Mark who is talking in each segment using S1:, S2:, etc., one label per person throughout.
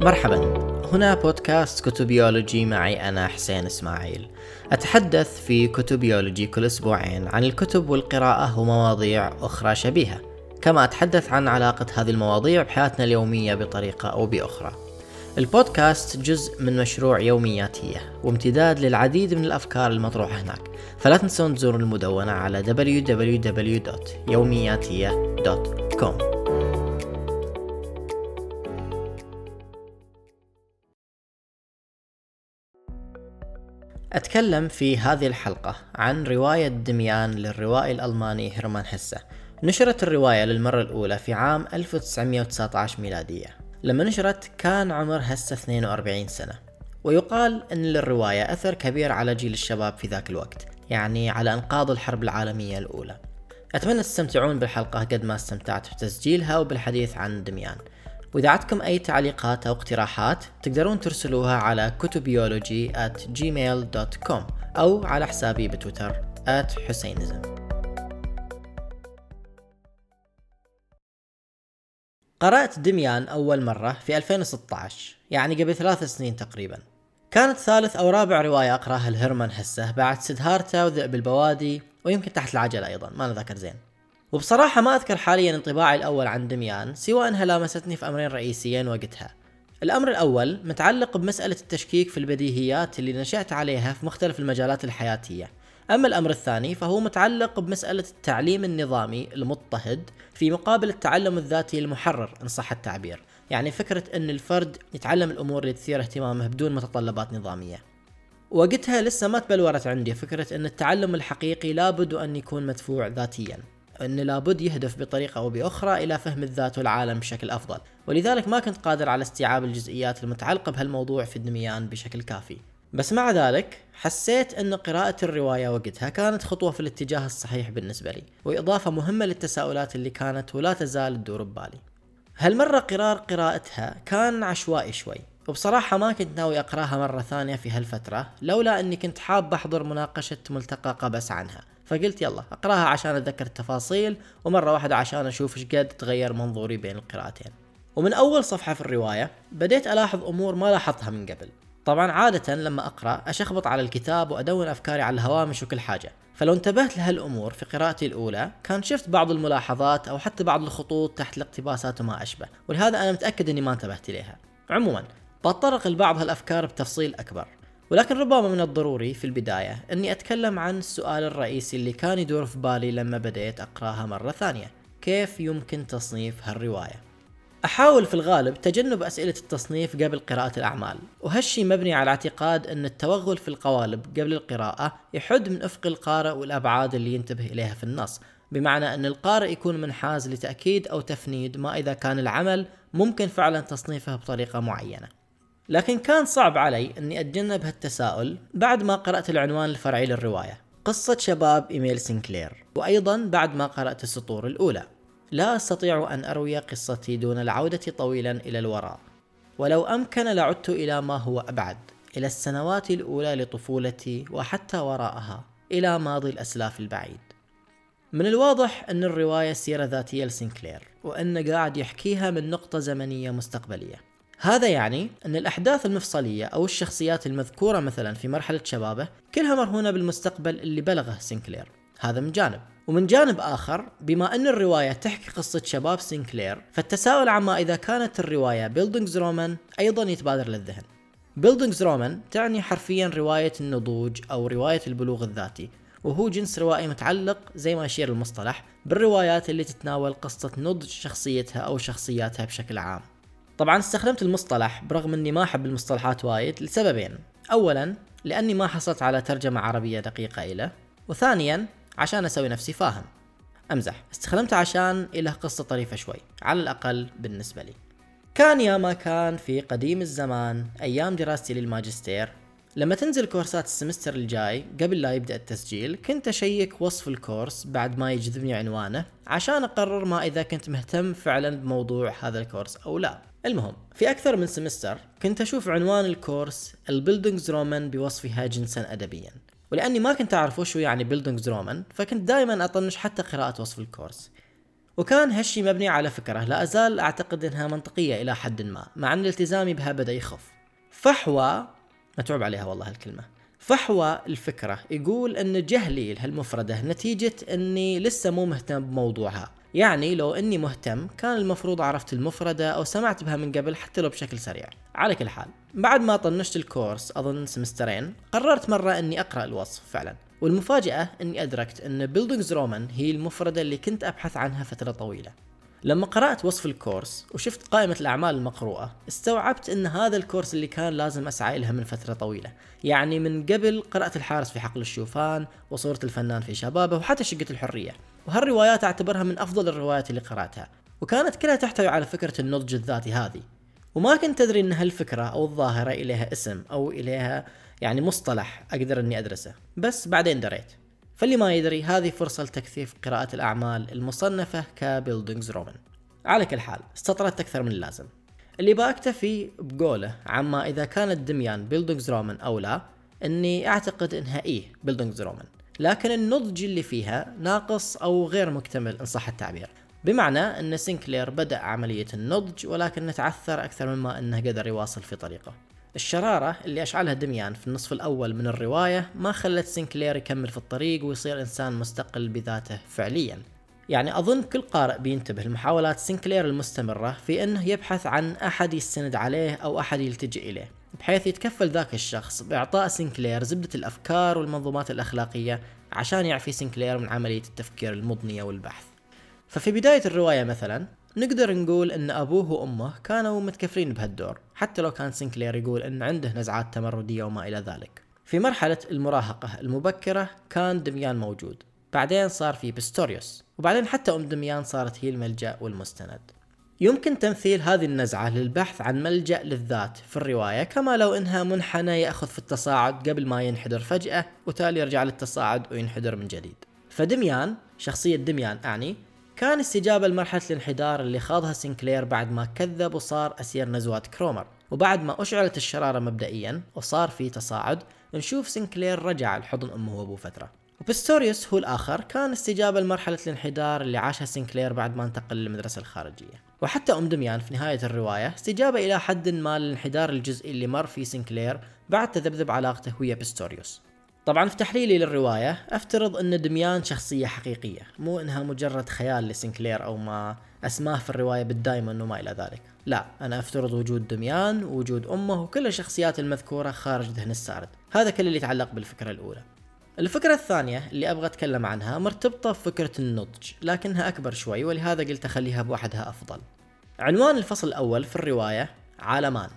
S1: مرحبا. هنا بودكاست كتبيولوجي معي أنا حسين إسماعيل. أتحدث في كتبيولوجي كل أسبوعين عن الكتب والقراءة ومواضيع أخرى شبيهة كما أتحدث عن علاقة هذه المواضيع بحياتنا اليومية بطريقة أو بأخرى. البودكاست جزء من مشروع يومياتية وامتداد للعديد من الأفكار المطروحة هناك. فلا تنسون تزوروا المدونة على www.يومياتية.com أتكلم في هذه الحلقة عن رواية دميان للروائي الألماني هيرمان هسه. نشرت الرواية للمرة الأولى في عام 1919 ميلادية. لما نشرت كان عمر هسه 42 سنة. ويقال أن للرواية أثر كبير على جيل الشباب في ذاك الوقت يعني على أنقاض الحرب العالمية الأولى. أتمنى تستمتعون بالحلقة قد ما استمتعت بتسجيلها وبالحديث عن دميان. وإذا عندكم أي تعليقات أو اقتراحات تقدرون ترسلوها على كتبيولوجي at gmail.com أو على حسابي بتويتر at حسينزم. قرأت دميان أول مرة في 2016 يعني قبل ثلاث سنين تقريبا. كانت ثالث أو رابع رواية أقرأها لهرمان هسه بعد سدهارتا وذئب البوادي ويمكن تحت العجلة أيضا ما نذكر زين. وبصراحة ما أذكر حاليا انطباعي الأول عن دميان سوى أنها لامستني في أمرين رئيسيين وقتها. الأمر الأول متعلق بمسألة التشكيك في البديهيات اللي نشأت عليها في مختلف المجالات الحياتية. أما الأمر الثاني فهو متعلق بمسألة التعليم النظامي المضطهد في مقابل التعلم الذاتي المحرر إن صح التعبير. يعني فكرة أن الفرد يتعلم الأمور اللي تثير اهتمامه بدون متطلبات نظامية. وقتها لسه ما تبلورت عندي فكرة أن التعلم الحقيقي لابد أن يكون مدفوع ذاتيا. أن لابد يهدف بطريقة أو بأخرى إلى فهم الذات والعالم بشكل أفضل. ولذلك ما كنت قادر على استيعاب الجزئيات المتعلقة بهالموضوع في الدميان بشكل كافي. بس مع ذلك حسيت أن قراءة الرواية وقتها كانت خطوة في الاتجاه الصحيح بالنسبة لي وإضافة مهمة للتساؤلات اللي كانت ولا تزال تدور ببالي. هالمرة قرار قراءتها كان عشوائي شوي وبصراحة ما كنت ناوي أقراها مرة ثانية في هالفترة لولا أني كنت حاب أحضر مناقشة ملتقى قبس عنها. فقلت يلا أقراها عشان أتذكر التفاصيل ومرة واحدة عشان أشوف إيش قد تغير منظوري بين القراءتين. ومن أول صفحة في الرواية بديت ألاحظ أمور ما لاحظتها من قبل. طبعا عادة لما أقرأ أشخبط على الكتاب وأدون أفكاري على الهوامش وكل حاجة. فلو انتبهت لهالأمور في قراءتي الأولى كان شفت بعض الملاحظات أو حتى بعض الخطوط تحت الاقتباسات وما أشبه. ولهذا أنا متأكد إني ما انتبهت إليها. عموما بتطرق لبعض هالأفكار بتفصيل أكبر. ولكن ربما من الضروري في البداية أني أتكلم عن السؤال الرئيسي اللي كان يدور في بالي لما بديت أقرأها مرة ثانية كيف يمكن تصنيف هالرواية؟ أحاول في الغالب تجنب أسئلة التصنيف قبل قراءة الأعمال وهالشي مبني على اعتقاد أن التوغل في القوالب قبل القراءة يحد من أفق القارئ والأبعاد اللي ينتبه إليها في النص بمعنى أن القارئ يكون منحاز لتأكيد أو تفنيد ما إذا كان العمل ممكن فعلا تصنيفه بطريقة معينة لكن كان صعب علي إني أتجنب هالتساؤل بعد ما قرأت العنوان الفرعي للرواية. قصة شباب إيميل سينكلير وأيضا بعد ما قرأت السطور الأولى. لا أستطيع أن أروي قصتي دون العودة طويلا إلى الوراء. ولو أمكن لعدت إلى ما هو أبعد إلى السنوات الأولى لطفولتي وحتى وراءها إلى ماضي الأسلاف البعيد. من الواضح أن الرواية سيرة ذاتية لسينكلير وأنه قاعد يحكيها من نقطة زمنية مستقبلية. هذا يعني أن الأحداث المفصلية أو الشخصيات المذكورة مثلا في مرحلة شبابه كلها مرهونة بالمستقبل اللي بلغه سينكلير. هذا من جانب. ومن جانب آخر بما أن الرواية تحكي قصة شباب سينكلير فالتساؤل عما إذا كانت الرواية Bildungsroman أيضا يتبادر للذهن. Bildungsroman تعني حرفيا رواية النضوج أو رواية البلوغ الذاتي وهو جنس روائي متعلق زي ما يشير المصطلح بالروايات اللي تتناول قصة نضج شخصيتها أو شخصياتها بشكل عام. طبعا استخدمت المصطلح برغم إني ما أحب المصطلحات وايد لسببين. اولا لأني ما حصلت على ترجمة عربية دقيقة له وثانيا عشان أسوي نفسي فاهم. أمزح استخدمته عشان له قصة طريفة شوي على الأقل بالنسبة لي. كان يا ما كان في قديم الزمان أيام دراستي للماجستير لما تنزل كورسات ال semester الجاي قبل لا يبدأ التسجيل كنت أشيك وصف الكورس بعد ما يجذبني عنوانه عشان أقرر ما إذا كنت مهتم فعلا بموضوع هذا الكورس أو لا. المهم في أكثر من semester كنت أشوف عنوان الكورس ال Bildungsroman بوصفها جنسا أدبيا. ولأني ما كنت أعرف وشو يعني بيلدينغز رومان فكنت دائما أطنش حتى قراءة وصف الكورس. وكان هالشي مبني على فكرة لا أزال أعتقد أنها منطقية إلى حد ما مع أن التزامي بها بدأ يخف. فحوى متعوب عليها والله الكلمة. فحوى الفكرة يقول أن جهلي لهالمفردة نتيجة أني لسه مو مهتم بموضوعها. يعني لو إني مهتم كان المفروض عرفت المفردة أو سمعت بها من قبل حتى لو بشكل سريع. على كل حال بعد ما طنشت الكورس أظن سمسترين قررت مرة إني أقرأ الوصف فعلا. والمفاجأة إني أدركت إن Bildungsroman هي المفردة اللي كنت أبحث عنها فترة طويلة. لما قرأت وصف الكورس وشفت قائمة الأعمال المقروءة استوعبت أن هذا الكورس اللي كان لازم أسعى لها من فترة طويلة. يعني من قبل قرأت الحارس في حقل الشوفان وصورة الفنان في شبابه وحتى شقة الحرية. وهالروايات أعتبرها من أفضل الروايات اللي قرأتها. وكانت كلها تحتوي على فكرة النضج الذاتي هذه. وما كنت أدري أن هالفكرة أو الظاهرة إليها اسم أو إليها يعني مصطلح أقدر أني أدرسه. بس بعدين دريت. فاللي ما يدري هذه فرصة لتكثيف قراءة الأعمال المصنفة ك Bildungsroman على كل حال استطردت أكثر من اللازم. اللي بأكتفي بقوله عما إذا كانت دميان Bildungsroman أو لا أني أعتقد أنها إيه Bildungsroman لكن النضج اللي فيها ناقص أو غير مكتمل إن صح التعبير. بمعنى أن سينكلير بدأ عملية النضج ولكن تعثر أكثر مما أنه قدر يواصل في طريقه. الشرارة اللي أشعلها دميان في النصف الأول من الرواية ما خلت سينكلير يكمل في الطريق ويصير إنسان مستقل بذاته فعليا. يعني أظن كل قارئ بينتبه لمحاولات سينكلير المستمرة في أنه يبحث عن أحد يستند عليه أو أحد يلتجئ إليه بحيث يتكفل ذاك الشخص بإعطاء سينكلير زبدة الأفكار والمنظومات الأخلاقية عشان يعفي سينكلير من عملية التفكير المضنية والبحث. ففي بداية الرواية مثلا نقدر نقول إن أبوه وأمه كانوا متكفلين بهالدور حتى لو كان سينكلير يقول إن عنده نزعات تمردية وما إلى ذلك. في مرحلة المراهقة المبكرة كان دميان موجود. بعدين صار في بستوريوس وبعدين حتى أم دميان صارت هي الملجأ والمستند. يمكن تمثيل هذه النزعة للبحث عن ملجأ للذات في الرواية كما لو إنها منحنى يأخذ في التصاعد قبل ما ينحدر فجأة وتالي يرجع للتصاعد وينحدر من جديد. فدميان شخصية دميان أعني كان استجابة لمرحلة الانحدار اللي خاضها سينكلير بعد ما كذب وصار أسير نزوات كرومر. وبعد ما أشعلت الشرارة مبدئيا وصار في تصاعد نشوف سينكلير رجع لحضن أمه وأبوه فترة. وبستوريوس هو الآخر كان استجابة لمرحلة الانحدار اللي عاشها سينكلير بعد ما انتقل للمدرسة الخارجية. وحتى أم دميان في نهاية الرواية استجابة إلى حد ما للانحدار الجزئي اللي مر فيه سينكلير بعد تذبذب علاقته ويا بستوريوس. طبعا في تحليلي للرواية أفترض أن دميان شخصية حقيقية مو إنها مجرد خيال لسنكلير أو ما أسماه في الرواية بالدايمون وما إلى ذلك. لا أنا أفترض وجود دميان ووجود أمه وكل الشخصيات المذكورة خارج ذهن السارد. هذا كل اللي يتعلق بالفكرة الأولى. الفكرة الثانية اللي أبغى أتكلم عنها مرتبطة بفكرة النضج لكنها أكبر شوي ولهذا قلت أخليها بوحدها أفضل. عنوان الفصل الأول في الرواية عالمان.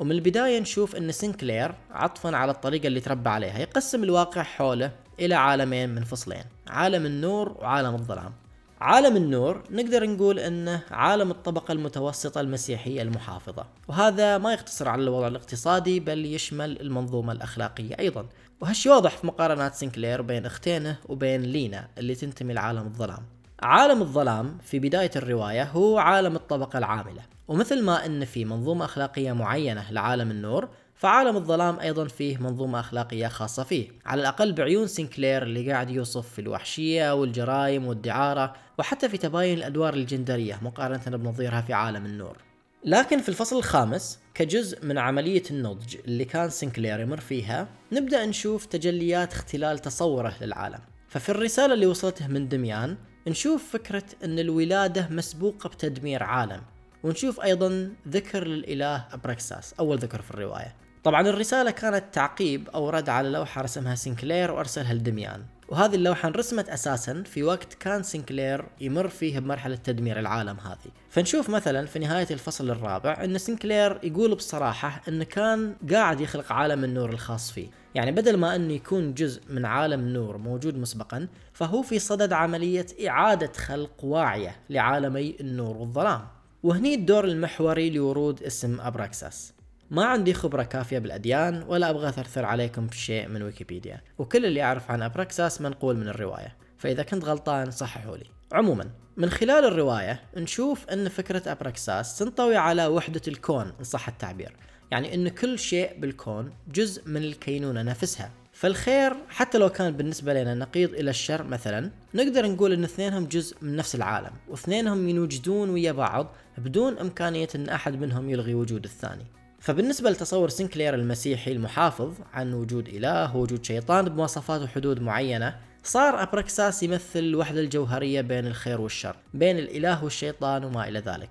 S1: ومن البداية نشوف إن سينكلير عطفا على الطريقة اللي تربى عليها يقسم الواقع حوله إلى عالمين منفصلين عالم النور وعالم الظلام. عالم النور نقدر نقول إنه عالم الطبقة المتوسطة المسيحية المحافظة وهذا ما يقتصر على الوضع الاقتصادي بل يشمل المنظومة الأخلاقية أيضا. وهالشي واضح في مقارنات سينكلير بين أختينه وبين لينا اللي تنتمي لعالم الظلام. عالم الظلام في بداية الرواية هو عالم الطبقة العاملة. ومثل ما إن في منظومة أخلاقية معينة لعالم النور فعالم الظلام أيضا فيه منظومة أخلاقية خاصة فيه. على الأقل بعيون سينكلير اللي قاعد يوصف في الوحشية والجرائم والدعارة وحتى في تباين الأدوار الجندرية مقارنة بنظيرها في عالم النور. لكن في الفصل الخامس كجزء من عملية النضج اللي كان سينكلير يمر فيها نبدأ نشوف تجليات اختلال تصوره للعالم. ففي الرسالة اللي وصلته من دميان نشوف فكرة أن الولادة مسبوقة بتدمير عالم. ونشوف أيضا ذكر للإله أبركساس أول ذكر في الرواية. طبعا الرسالة كانت تعقيب أو رد على لوحة رسمها سينكلير وأرسلها لدميان وهذه اللوحة انرسمت أساسا في وقت كان سينكلير يمر فيه بمرحلة تدمير العالم هذه. فنشوف مثلا في نهاية الفصل الرابع أن سينكلير يقول بصراحة أنه كان قاعد يخلق عالم النور الخاص فيه. يعني بدل ما أنه يكون جزء من عالم نور موجود مسبقا فهو في صدد عملية إعادة خلق واعية لعالمي النور والظلام. وهني الدور المحوري لورود اسم أبراكساس. ما عندي خبرة كافية بالأديان ولا أبغى أثرثر عليكم بشيء من ويكيبيديا. وكل اللي أعرف عن أبراكساس منقول من الرواية. فإذا كنت غلطان صححوا لي. عموما من خلال الرواية نشوف أن فكرة أبراكساس تنطوي على وحدة الكون إن صح التعبير. يعني أن كل شيء بالكون جزء من الكينونة نفسها. فالخير حتى لو كان بالنسبة لنا نقيض إلى الشر مثلا نقدر نقول أن اثنينهم جزء من نفس العالم واثنينهم ينوجدون ويا بعض بدون إمكانية أن أحد منهم يلغي وجود الثاني. فبالنسبة لتصور سنكلير المسيحي المحافظ عن وجود إله ووجود شيطان بمواصفات وحدود معينة صار أبركساس يمثل الوحدة الجوهرية بين الخير والشر بين الإله والشيطان وما إلى ذلك.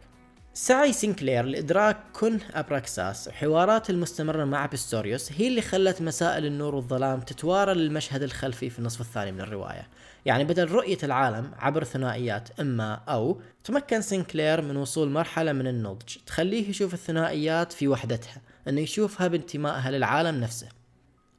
S1: سعي سينكلير لإدراك كنه أبراكساس وحواراته المستمرة مع بيستوريوس هي اللي خلت مسائل النور والظلام تتوارى للمشهد الخلفي في النصف الثاني من الرواية. يعني بدل رؤية العالم عبر ثنائيات إما أو تمكن سينكلير من وصول مرحلة من النضج تخليه يشوف الثنائيات في وحدتها أنه يشوفها بانتمائها للعالم نفسه.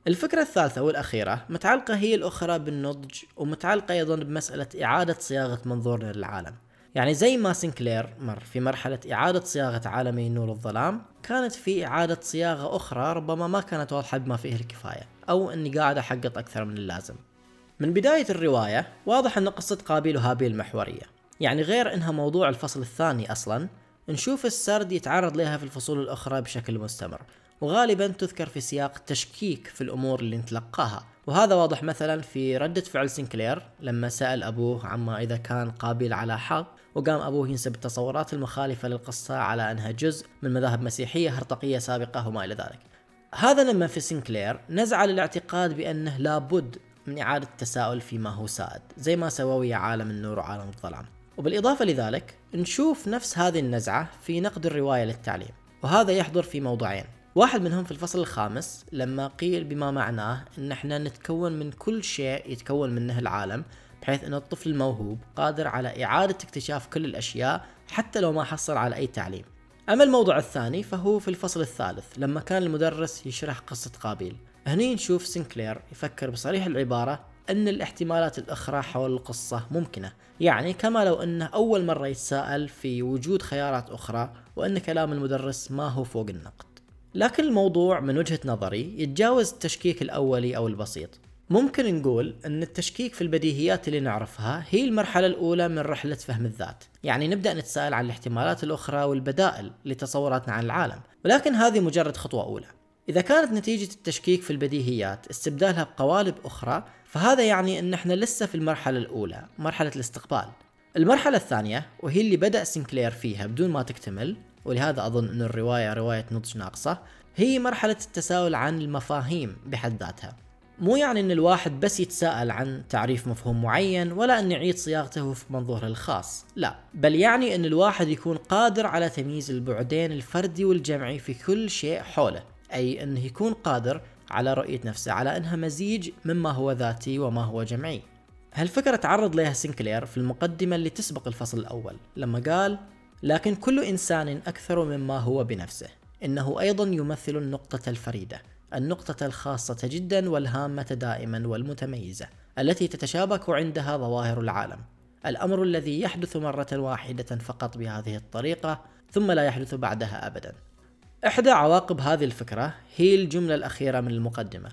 S1: الفكرة الثالثة والأخيرة متعلقة هي الأخرى بالنضج ومتعلقة أيضا بمسألة إعادة صياغة منظورنا للعالم. يعني زي ما سنكلير مر في مرحلة إعادة صياغة عالمي نور الظلام كانت في إعادة صياغة أخرى ربما ما كانت واضحة بما فيه الكفاية أو أني قاعد أحقق أكثر من اللازم. من بداية الرواية واضح أن قصة قابيل وهابيل محورية يعني غير أنها موضوع الفصل الثاني أصلا نشوف السرد يتعرض لها في الفصول الأخرى بشكل مستمر وغالبا تذكر في سياق تشكيك في الأمور اللي نتلقاها. وهذا واضح مثلا في ردة فعل سنكلير لما سأل أبوه عما إذا كان قابيل على حق. وقام أبوه ينسب التصورات المخالفة للقصة على أنها جزء من مذاهب مسيحية هرطقية سابقة وما إلى ذلك. هذا لما في سنكلير نزعة للاعتقاد بأنه لابد من إعادة التساؤل فيما هو سائد زي ما سوى ويا عالم النور وعالم الظلام. وبالإضافة لذلك نشوف نفس هذه النزعة في نقد الرواية للتعليم وهذا يحضر في موضوعين. واحد منهم في الفصل الخامس لما قيل بما معناه إن إحنا نتكون من كل شيء يتكون منه العالم بحيث ان الطفل الموهوب قادر على إعادة اكتشاف كل الأشياء حتى لو ما حصل على أي تعليم. أما الموضوع الثاني فهو في الفصل الثالث لما كان المدرس يشرح قصة قابيل. هني نشوف سنكلير يفكر بصريح العبارة أن الاحتمالات الأخرى حول القصة ممكنة. يعني كما لو أنه أول مرة يتساءل في وجود خيارات أخرى وأن كلام المدرس ما هو فوق النقد. لكن الموضوع من وجهة نظري يتجاوز التشكيك الأولي أو البسيط. ممكن نقول أن التشكيك في البديهيات اللي نعرفها هي المرحلة الأولى من رحلة فهم الذات. يعني نبدأ نتساءل عن الاحتمالات الأخرى والبدائل لتصوراتنا عن العالم ولكن هذه مجرد خطوة أولى. إذا كانت نتيجة التشكيك في البديهيات استبدالها بقوالب أخرى فهذا يعني أن إحنا لسه في المرحلة الأولى مرحلة الاستقبال. المرحلة الثانية وهي اللي بدأ سنكلير فيها بدون ما تكتمل ولهذا أظن أن الرواية رواية نضج ناقصة هي مرحلة التساؤل عن المفاهيم بحد ذاتها. مو يعني إن الواحد بس يتساءل عن تعريف مفهوم معين ولا إن يعيد صياغته في منظوره الخاص. لا بل يعني إن الواحد يكون قادر على تمييز البعدين الفردي والجمعي في كل شيء حوله. أي انه يكون قادر على رؤية نفسه على إنها مزيج مما هو ذاتي وما هو جمعي. هالفكرة تعرض لها سينكلير في المقدمة اللي تسبق الفصل الأول لما قال لكن كل إنسان أكثر مما هو بنفسه إنه أيضا يمثل النقطة الفريدة. النقطة الخاصة جدا والهامة دائما والمتميزة التي تتشابك عندها ظواهر العالم. الأمر الذي يحدث مرة واحدة فقط بهذه الطريقة ثم لا يحدث بعدها أبدا. إحدى عواقب هذه الفكرة هي الجملة الأخيرة من المقدمة.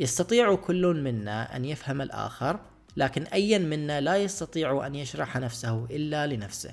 S1: يستطيع كل منا أن يفهم الآخر لكن أيا منا لا يستطيع أن يشرح نفسه إلا لنفسه.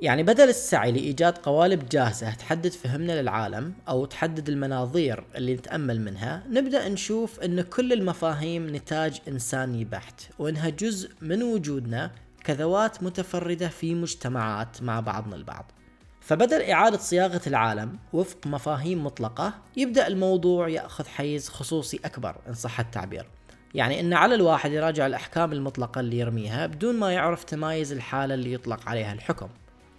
S1: يعني بدل السعي لإيجاد قوالب جاهزة تحدد فهمنا للعالم أو تحدد المناظير اللي نتأمل منها نبدأ نشوف أن كل المفاهيم نتاج إنساني بحت وأنها جزء من وجودنا كذوات متفردة في مجتمعات مع بعضنا البعض. فبدل إعادة صياغة العالم وفق مفاهيم مطلقة يبدأ الموضوع يأخذ حيز خصوصي أكبر إن صح التعبير. يعني إن على الواحد يراجع الأحكام المطلقة اللي يرميها بدون ما يعرف تمايز الحالة اللي يطلق عليها الحكم.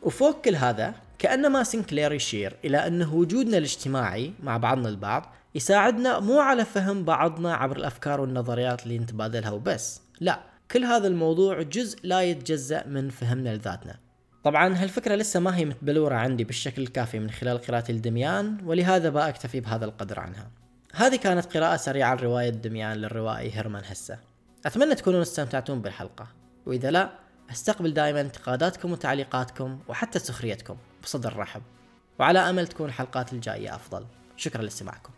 S1: وفوق كل هذا كأنما سنكلير يشير إلى أن وجودنا الاجتماعي مع بعضنا البعض يساعدنا مو على فهم بعضنا عبر الأفكار والنظريات اللي نتبادلها وبس. لا كل هذا الموضوع جزء لا يتجزأ من فهمنا لذاتنا. طبعا هالفكرة لسه ما هي متبلورة عندي بالشكل الكافي من خلال قراءة الدميان ولهذا بأكتفي بهذا القدر عنها. هذه كانت قراءة سريعة لرواية دميان للروائي هيرمان هسة. أتمنى تكونوا استمتعتون بالحلقة. وإذا لا أستقبل دائما انتقاداتكم وتعليقاتكم وحتى سخريتكم بصدر رحب. وعلى أمل تكون الحلقات الجاية أفضل. شكرا لاستماعكم.